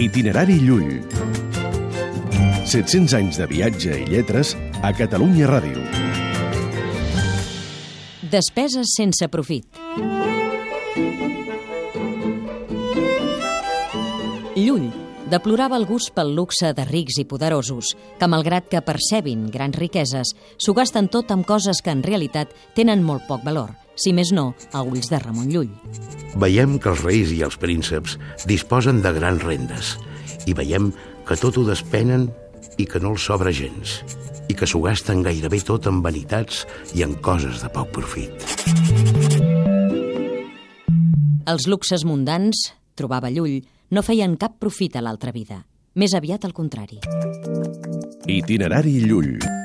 Itinerari Llull. 700 anys de viatge i lletres a Catalunya Ràdio. Despeses sense profit. Llull deplorava el gust pel luxe de rics i poderosos, que malgrat que percebin grans riqueses, s'ho gasten tot amb coses que en realitat tenen molt poc valor, si més no, a ulls de Ramon Llull. Veiem que els reis i els prínceps disposen de grans rendes i veiem que tot ho despenen i que no els sobra gens i que s'ho gasten gairebé tot en vanitats i en coses de poc profit. Els luxes mundans, trobava Llull, no feien cap profit a l'altra vida. Més aviat al contrari. Itinerari Llull.